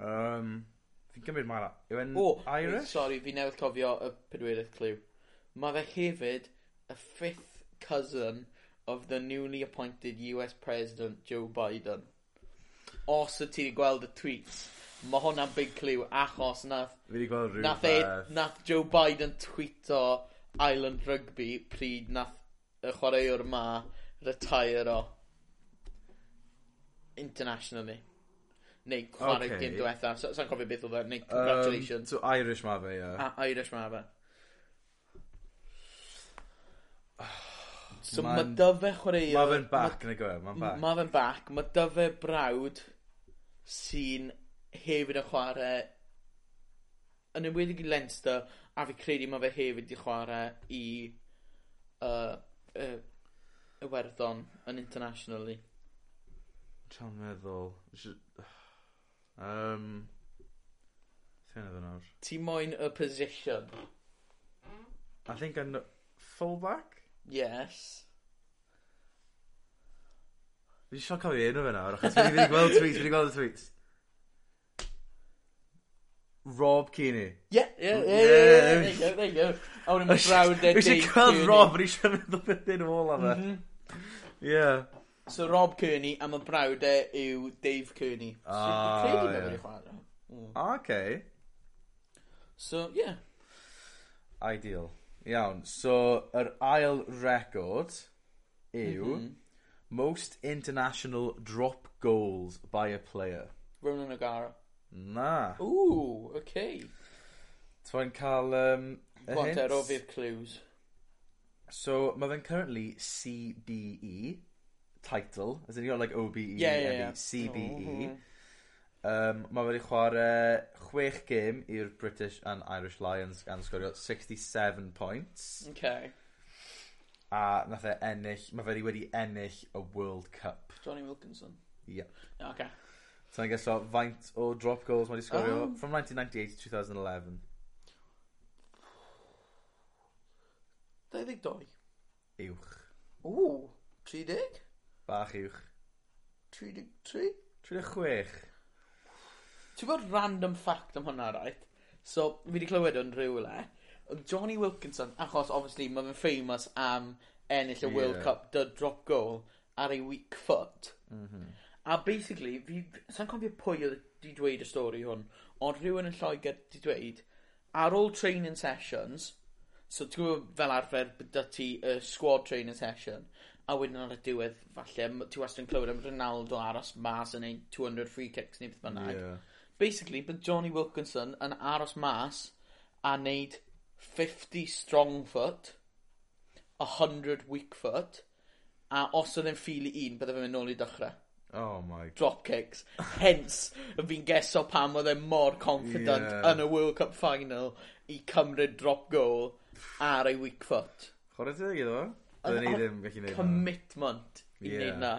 Um, fi'n cymryd mae yw e'n oh, Irish? Sorry, fi newydd cofio y pedwyrydd clyw. Mae fe hefyd y fifth cousin of the newly appointed US President Joe Biden. Os y ti gweld y tweets, Mae hwnna'n big clue achos nath... Fi wedi gweld rhywbeth. Nath, e, nath Joe Biden tweeto Island Rugby pryd nath y chwaraewr ma retire o internationally. Neu chwarae okay. gym diwetha. Sa'n so, cofio beth oedd e. Neu congratulations. Um, so Irish ma fe, ie. Yeah. Irish ma fe. So mae dyfe chwaraewr... Mae fe'n back, neu gwe, mae'n back. Mae fe'n bac. Mae dyfe brawd sy'n hefyd yn chwarae yn ymwedig i Leinster a fi credu mae fe hefyd i chwarae i uh, uh, Iwerddon yn internationally. Tra'n meddwl. Um, Ti'n meddwl nawr. Ti moyn y position? I think yn fullback? Yes. Fi eisiau cofio un o fe nawr, achos fi wedi gweld tweets, fi wedi gweld y tweets. Rob Keeney. Yeah, yeah, yeah, yeah, yeah, There you go there you go. A wedyn ma' brawd e Dave Cooney. Fi Rob yn siarad am y peth ola fe. M-hm. Ie. So Rob Kearney a ma' brawd e yw Dave Kearney. O ah, ie. Yeah. credu ma' fe'n So yeah. Ideal. Iawn so yr ail record yw... mm -hmm. Most international drop goals by a player. Ronan O'Gara. Na. Ooh, okay. T'mod cael um, y hint. fi'r clues. So mae fe'n currently CBE title as in you know like OBE yeah, yeah, yeah. CBE. Um, mae wedi chwarae chwech gêm i'r British and Irish Lions gan sgorio sixty seven points. Okay. A nath e ennill mae wedi wedi ennill y World Cup. Johnny Wilkinson? Ie. Yeah. Okay. So Sa'n gesio faint o drop goals mae wedi sgorio oh. from 1998 to 2011. 22. Uwch. O, 30? Bach uwch. 33? 36. Ti'n bod random fact am hwnna, right? So, fi wedi clywed o'n rhywle. Johnny Wilkinson, achos, obviously, mae fe'n famous am ennill y yeah. World Cup, dy drop goal, ar ei weak foot. Mm -hmm. A basically, fi... Sa'n cofio pwy oedd 'di dweud y stori hwn, ond rhywun yn Lloegr 'di dweud, ar ôl training sessions, so ti'n gwybod fel arfer bod ti y squad training session, a wedyn ar y diwedd, falle, ti wastad yn clywed am Ronaldo aros mas yn ein 200 free kicks neu beth bynnag. Yeah. Basically, bydd Johnny Wilkinson yn aros mas a wneud 50 strong foot, 100 weak foot, a os oedd e'n ffili un, bydde fe'n mynd nôl i dechrau. Oh my... god. Drop kicks. Hence, fi'n geso pam oedd e mor confident yeah. yn y World Cup final i cymryd drop goal ar ei weak foot. Chwarae teg iddo fo. Oedden ni ddim gallu neud Commitment i yeah. neud na.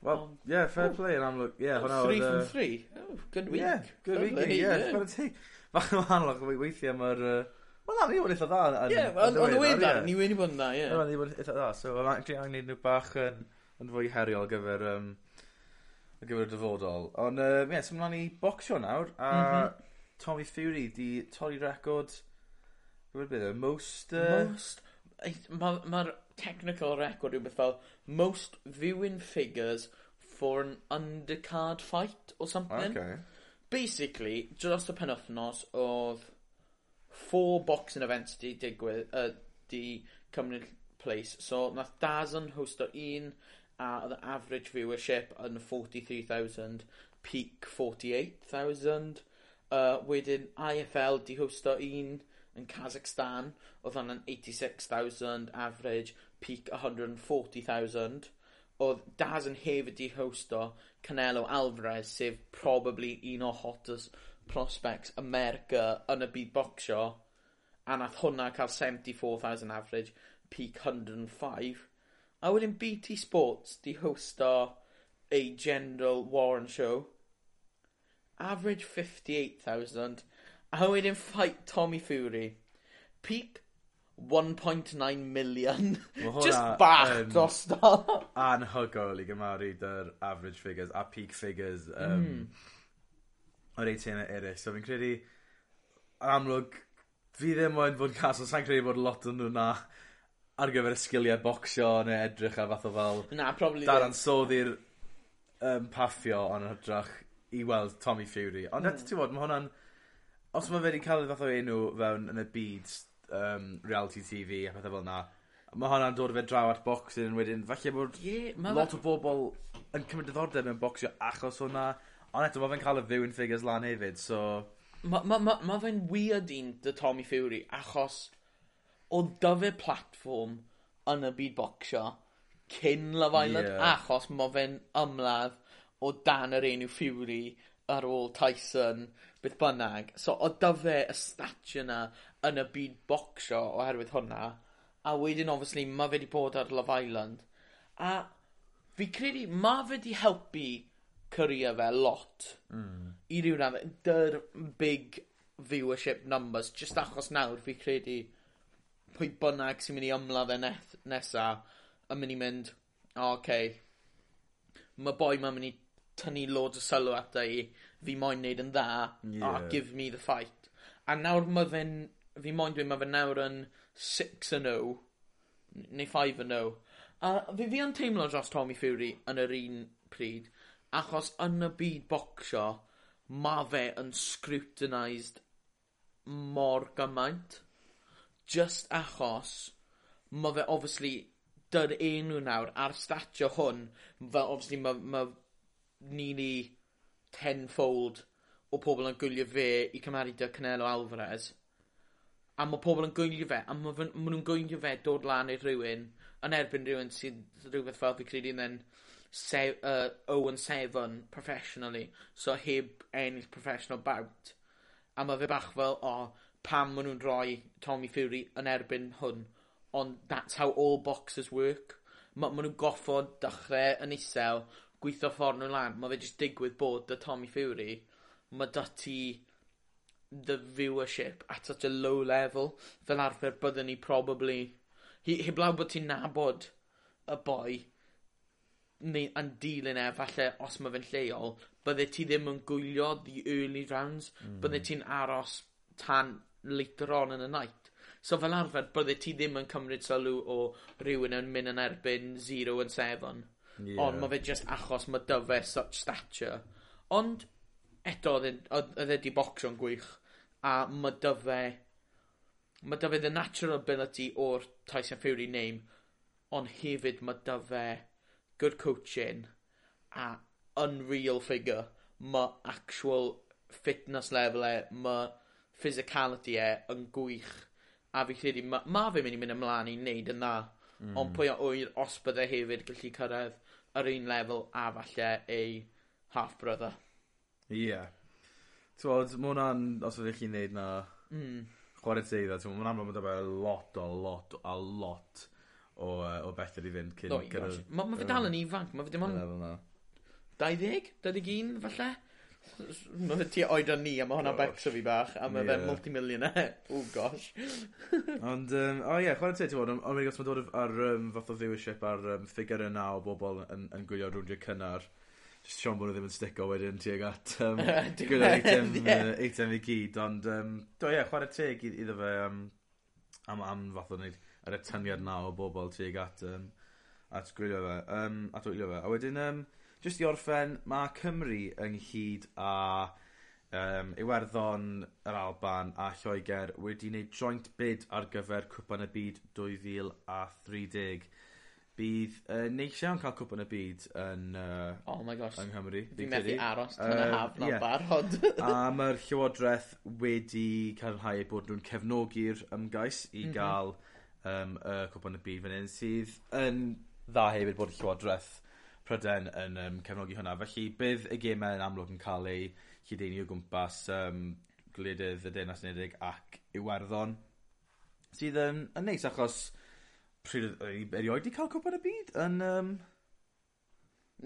Well, yeah, fair oh. play yn amlwg. Yeah, oh, three from uh, three. Oh, good week. Yeah, good week. Yeah, chwarae teg. Fach yn wahanol, weithiau mae'r... Wel, na, ni wedi eitha dda. Ie, ond y wedi ni wedi bod yn dda, ie. Ni wedi eitha dda, so mae'n actually angen neud nhw bach yn, yn fwy heriol gyfer um, ar gyfer y dyfodol. Ond, uh, ie, yeah, so mlaen i bocsio nawr, a mm -hmm. Tommy Fury di torri record, rhywbeth bydd e, most... Uh... Most... Mae'r ma, technical record rhywbeth fel most viewing figures for an undercard fight or something. Okay. Basically, just y penwthnos oedd four boxing events di digwydd, uh, di cymryd place. So, nath Dazn o un, a oedd average viewership yn forty three thousand peak 48,000. Uh, wedyn IFL 'di hwsto un yn Kazakhstan oedd hwnna'n eighty six thousand average peak 140,000. Oedd Daz yn hefyd 'di hosto Canelo Alvarez sef probably un o hottest prospects America yn y byd bocsio a nath hwnna cael 74,000 average peak hundred and five. A wedyn BT Sports 'di hosto a general Warren show. Average fifty eight thousand. A wedyn fight Tommy Fury. Peak one point nine million. Just bach um, drosto. anhygol i gymaru dy'r average figures a peak figures um, mm. o'r eitena eraill. So fi'n credu, amlwg, fi ddim moyn fod cas, ond sa'n credu bod lot o'n nhw na ar gyfer y sgiliau bocsio neu edrych a fath o fel... Na, probably dadansoddi'r um, paffio ond yn hytrach i weld Tommy Fury. Ond mm. ti'n bod, mae hwnna'n... Os mae fe wedi cael ei fath o enw fewn yn y byd um, reality TV a pethau fel yna, mae hwnna'n dod fe draw at boxing wedyn, falle bod yeah, lot o bobl yn cymryd diddordeb mewn bocsio achos hwnna. Ond eto, mae fe'n cael y viewing figures lan hefyd, so... Mae ma, ma, ma fe'n weird un, dy Tommy Fury, achos Odd dyfu platform yn y byd bocsio cyn Love Island... yeah. ...achos mae fe'n ymladd o dan yr enw Fury ar ôl Tyson beth bynnag so odd dyfu y stature yna yn y byd bocsio oherwydd hwnna a wedyn obviously mae fe wedi bod ar Love Island a fi credu mae fe wedi helpu cyrïer fe lot. Mm. I ryw radde 'dy'r big viewership numbers just achos nawr fi credu pwy bynnag sy'n mynd i ymladd e nesa yn mynd i mynd o okay, mae boi 'ma mynd i tynnu loads o sylw ata e i fi moyn neud yn dda. yeah. oh, give me the fight. A nawr mae fe'n fi moyn dweud mae fe nawr yn 6 yn oh neu 5 yn oh a fi fi yn teimlo dros Tommy Fury yn yr un pryd achos yn y byd bocsio mae fe yn scrutinised mor gymaint just achos mae fe obviously 'dy'r enw nawr a'r statio hwn fel obviously mae ma' nearly ten-fold o pobl yn gwylio fe i cymaru dy Canelo Alvarez. A mae pobl yn gwylio fe a mae ma' nhw'n gwylio fe dod lan i rhywun yn erbyn rhywun sydd rhywbeth fel fi credu yn sef- uh, o and seven professionally. So heb ennill professional bout. A mae fe bach fel o oh, pam maen nhw'n rhoi Tommy Fury yn erbyn hwn, ond that's how all boxers work. Ma' maen nhw'n goffod dechrau yn isel, gwitho ffordd nhw'n lan, Mae fe jyst digwydd bod 'da Tommy Fury, mae 'da ti the viewership at such a low level, fel arfer byddwn ni probably, hi- heblaw bod ti'n nabod y boi, neu yn dilyn e, falle os mae fe'n lleol, bydde ti ddim yn gwylio the early rounds, mm. bydde ti'n aros tan later on yn y night. So fel arfer, bydde ti ddim yn cymryd sylw o rhywun yn mynd yn erbyn 0 and 7. Yeah. Ond mae fe just achos mae dyfe such stature. Ond, eto, oedd e, e di bocsio'n gwych. A mae dyfe... Mae dyfe the natural ability o'r Tyson Fury name. Ond hefyd mae dyfe good coaching a unreal figure. Mae actual fitness level e. Mae physicality e yn gwych. A fi credu, ma, ma fe mynd i mynd ymlaen i wneud yn dda. Mm. Ond pwy o wyr, os bydde hefyd gallu cyrraedd yr un lefel a falle ei half-brother. Ie. Yeah. Twod, mae hwnna'n, os ydych chi'n neud na, mm. chwarae teiddo, mae hwnna'n bod fel lot, o lot, a lot o, o bethau i fynd cyn... No, cyn mae ma fe dal yn ifanc, mae fe dim ond 20, 21 falle? Mae fe tua oedran ni a mae hwnna'n becso fi bach a ma' fe'n multimillionaire. Oh gosh. Ond yym o ie chwarae teg t'mod on- ond os ma'n dod ar yym fath o viewership ar yym ffigyre yna o bobl yn, yn gwylio rwndie cynnar Just Sean bod nhw ddim yn stico wedyn tuag at um, gwylio'r eitem, yeah. eitem i gyd ond um, do ie yeah, chwarae teg iddo fe um, am, am fath o wneud yr atyniad na o bobl tuag at um, at gwylio fe um, at wylio fe a wedyn um, Just i orffen, mae Cymru ynghyd a um, Iwerddon yr Alban a Lloegr wedi wneud joint bid ar gyfer Cwpan y Byd 2030. Bydd uh, neis iawn cael cwpan y byd yn, uh, oh my gosh. yng Nghymru. Fi'n methu aros tan uh, y haf na'n yeah. barod. a mae'r Llywodraeth wedi cadarnhau bod nhw'n cefnogi'r ymgais i mm -hmm. gael um, y cwpan y byd fan hyn sydd yn dda hefyd bod y Llywodraeth pryden yn um, cefnogi hwnna. Felly, bydd y gemau yn amlwg yn cael ei lledeini o gwmpas um, gwledydd y Deyrnas Unedig ac Iwerddon. Sydd yn, yn neis achos pryd erioed wedi cael cwpan y byd yn... Um,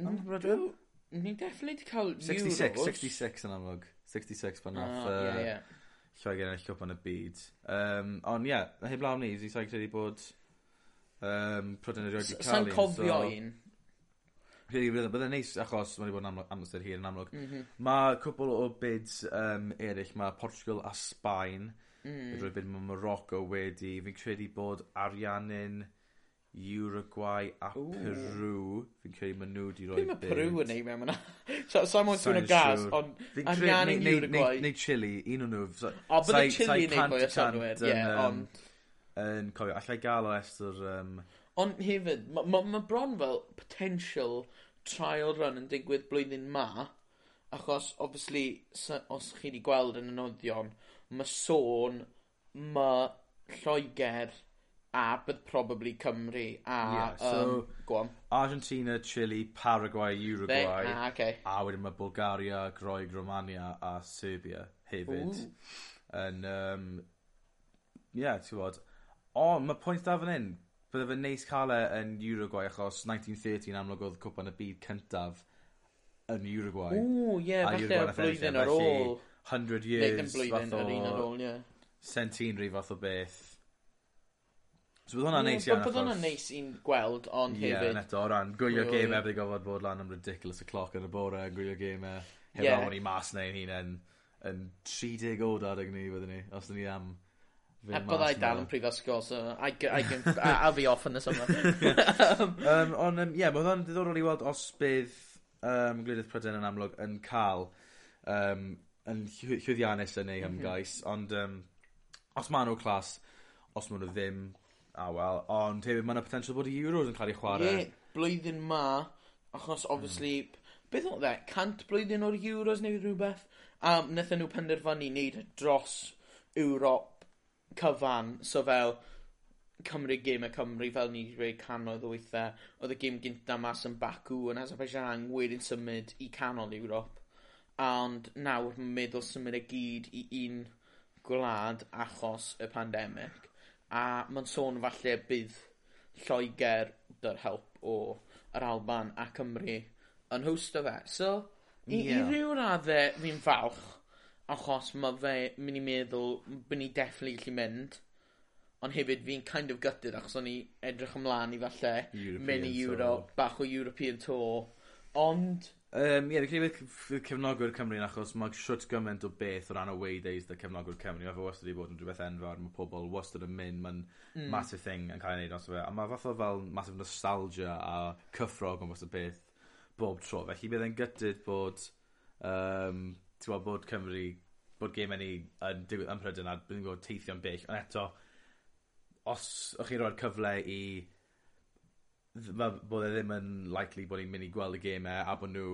yn Ni'n defflu wedi cael 66, Euros. 66 yn amlwg. 66 pan ah, nath oh, yeah, yeah. Lloegr ennill cwpan y byd. Um, ond ie, yeah, heb lawn ni, dwi'n sain credu bod um, Prydain erioed wedi cael un. Sa'n cofio un. So, Rili, really, bydde'n neis, achos mae wedi bod yn amlwg, amser hir yn amlwg. Mm -hmm. Mae cwbl o bids um, eraill, mae Portugal a Sbaen, mm. rwy byd mae Morocco wedi, fi'n credu bod ariannin Uruguay a Ooh. Peru, fi'n credu mae nhw wedi rhoi byd. Beth mae Peru yn ei mewn yna? Sa'n mwyn yn y gas, ond ariannin Uruguay. Neu Chile, un o'n nhw. So, O, bydde Chile yn ei fwy o sanwyr, ie, ond... Yn cofio, allai gael o estr... Um, Ond hefyd, mae ma, ma bron fel potential trial run yn digwydd blwyddyn ma, achos, obviously, os chi wedi gweld yn y noddion, mae sôn, mae Lloegr, a bydd probably Cymru, a... Yeah, so, um, go on. Argentina, Chile, Paraguay, Uruguay. They, ah, okay. A wedyn mae Bulgaria, Groeg, Romania a Serbia hefyd. Ooh. Yn, um, yeah, ti'n bod. O, mae pwynt da fan hyn. Bydde fe neis cael e yn Uruguay achos nineteen thirty yn amlwg oedd cwpan y byd cyntaf yn Uruguay. Ww ie a falle y flwyddyn e ar ôl. Hundred years. Neu blwyddyn fath o... yr un ar ôl ie. Centenary fath o beth. So bydd hwnna'n neis iawn. Bydd hwnna'n neis i'n gweld, ond yeah, hefyd... Ie, neto, o ran, gwylio game e, bydd gofod bod lan am ridiculous y cloc yn y bore, yn gwylio game e. Heb yeah. awn i mas neu'n hun yn, yn 30 o adeg ni, byddwn ni, os dyn ni am A byddai dal yn prifysgol, so I, can, I can, I'll be off yn y summer. um, ond, um, ie, yeah, oedd o'n diddorol i weld os bydd um, Gwledydd Prydain yn amlwg yn cael um, yn llwyddiannus yn ei mhm. hymgais, mm -hmm. ond um, os maen nhw clas, os maen nhw ddim, a ah, wel, ond hefyd maen nhw potential bod i Euros yn cael ei chwarae. Ie, yeah, blwyddyn ma, achos mm. obviously, mm. beth oedd e, cant blwyddyn o'r Euros neu rhywbeth, a um, wnaethon nhw penderfynu wneud dros Ewrop cyfan so fel Cymru geme Cymru fel ni 'di dweud cannoedd o weithiau, oedd y gêm gynta mas yn Baku yn Azerbaijan wedyn symud i canol Ewrop. Ond nawr mae'n meddwl symud e gyd i un gwlad achos y pandemig, a mae'n sôn falle bydd Lloegr dy'r help o yr Alban a Cymru yn howsto fe. So i... Ie. ...i ryw raddau fi'n falch achos mae fe mynd i meddwl m- ni definitely gallu mynd. Ond hefyd fi'n kind of gutted achos o'n i edrych ymlaen i falle mynd i Ewro bach o European Tour ond Um, ie yeah, fi'n credu fydd cefnogwyr Cymru yn achos mae siwt gymaint o beth o ran away days 'da cefnogwyr Cymru Mae fe wastad wedi bod yn rhywbeth enfawr mae pobl wastad yn mynd mae'n mm. ...massive thing yn cael ei wneud os fe a mae fath o fel massive nostalgia a cyffrog yn fath o beth bob tro felly bydd e'n gytid bod um, ti'n bod Cymru, bod gemau ni yn digwydd yn Mhrydain a byddwn ni'n gwybod teithio'n bell. Ond eto, os o'ch chi roi'r cyfle i fel bod e ddim yn likely bod ni'n mynd i gweld y gemau a bod nhw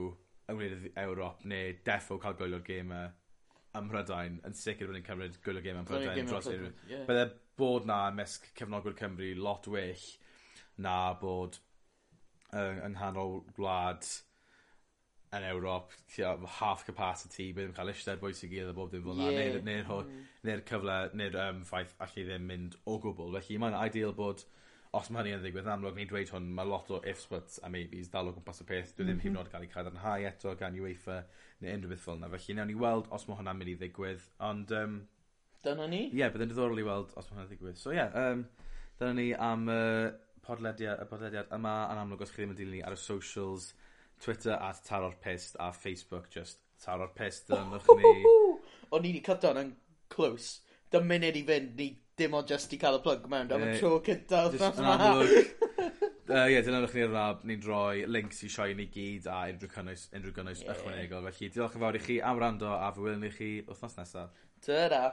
yng Ngwledydd Ewrop neu defo cael gwylio'r gemau ym Mhrydain yn sicr bod ni'n cymryd gwylio'r gemau ym Mhrydain dros unrhyw. Yeah. Bydde bod na ymysg cefnogwyr Cymru lot well na bod uh, yng nghanol gwlad yn Ewrop, tio, half capacity, bydd yn cael eistedd bwysig i iddo bob dim fel yna. Ie. Neu'r neu mm. neu neu'r cyfle, neu'r um, ffaith allu ddim mynd o gwbl. Felly mae'n ideal bod, os mae hynny yn ddigwydd, yn amlwg ni'n dweud hwn, mae lot o ifs, buts a maybes dal o gwmpas y peth. Dwi ddim mm -hmm. hyd yn mm-hmm. oed cael ei cadarnhau eto gan UEFA neu unrhyw beth fel yna. Felly newn ni weld os mae hwnna'n mynd i ddigwydd. Ond... Um, Dyna ni? Ie, yeah, byddai'n diddorol i weld os mae hwnna'n ddigwydd. So ie, yeah, um, dyna ni am uh, podlediad, y podlediad yma. Yn amlwg, os chi ddim yn dilyn ni ar y socials, Twitter at Taro'r Pist a Facebook just Taro'r Pist yn o'ch ni. O'n i wedi cyto yn close. Dy munud i fynd, ni dim ond just i cael y plug mewn. Am y tro cynta Yn yma. Ie, dyna ddech ni'r rab. Ni'n rhoi links i sioe ni gyd a unrhyw cynnwys, unrhyw gynnwys yeah. ychwanegol. Felly, diolch yn fawr i chi am rando a fy welwn i chi wythnos nesaf. Ta-da!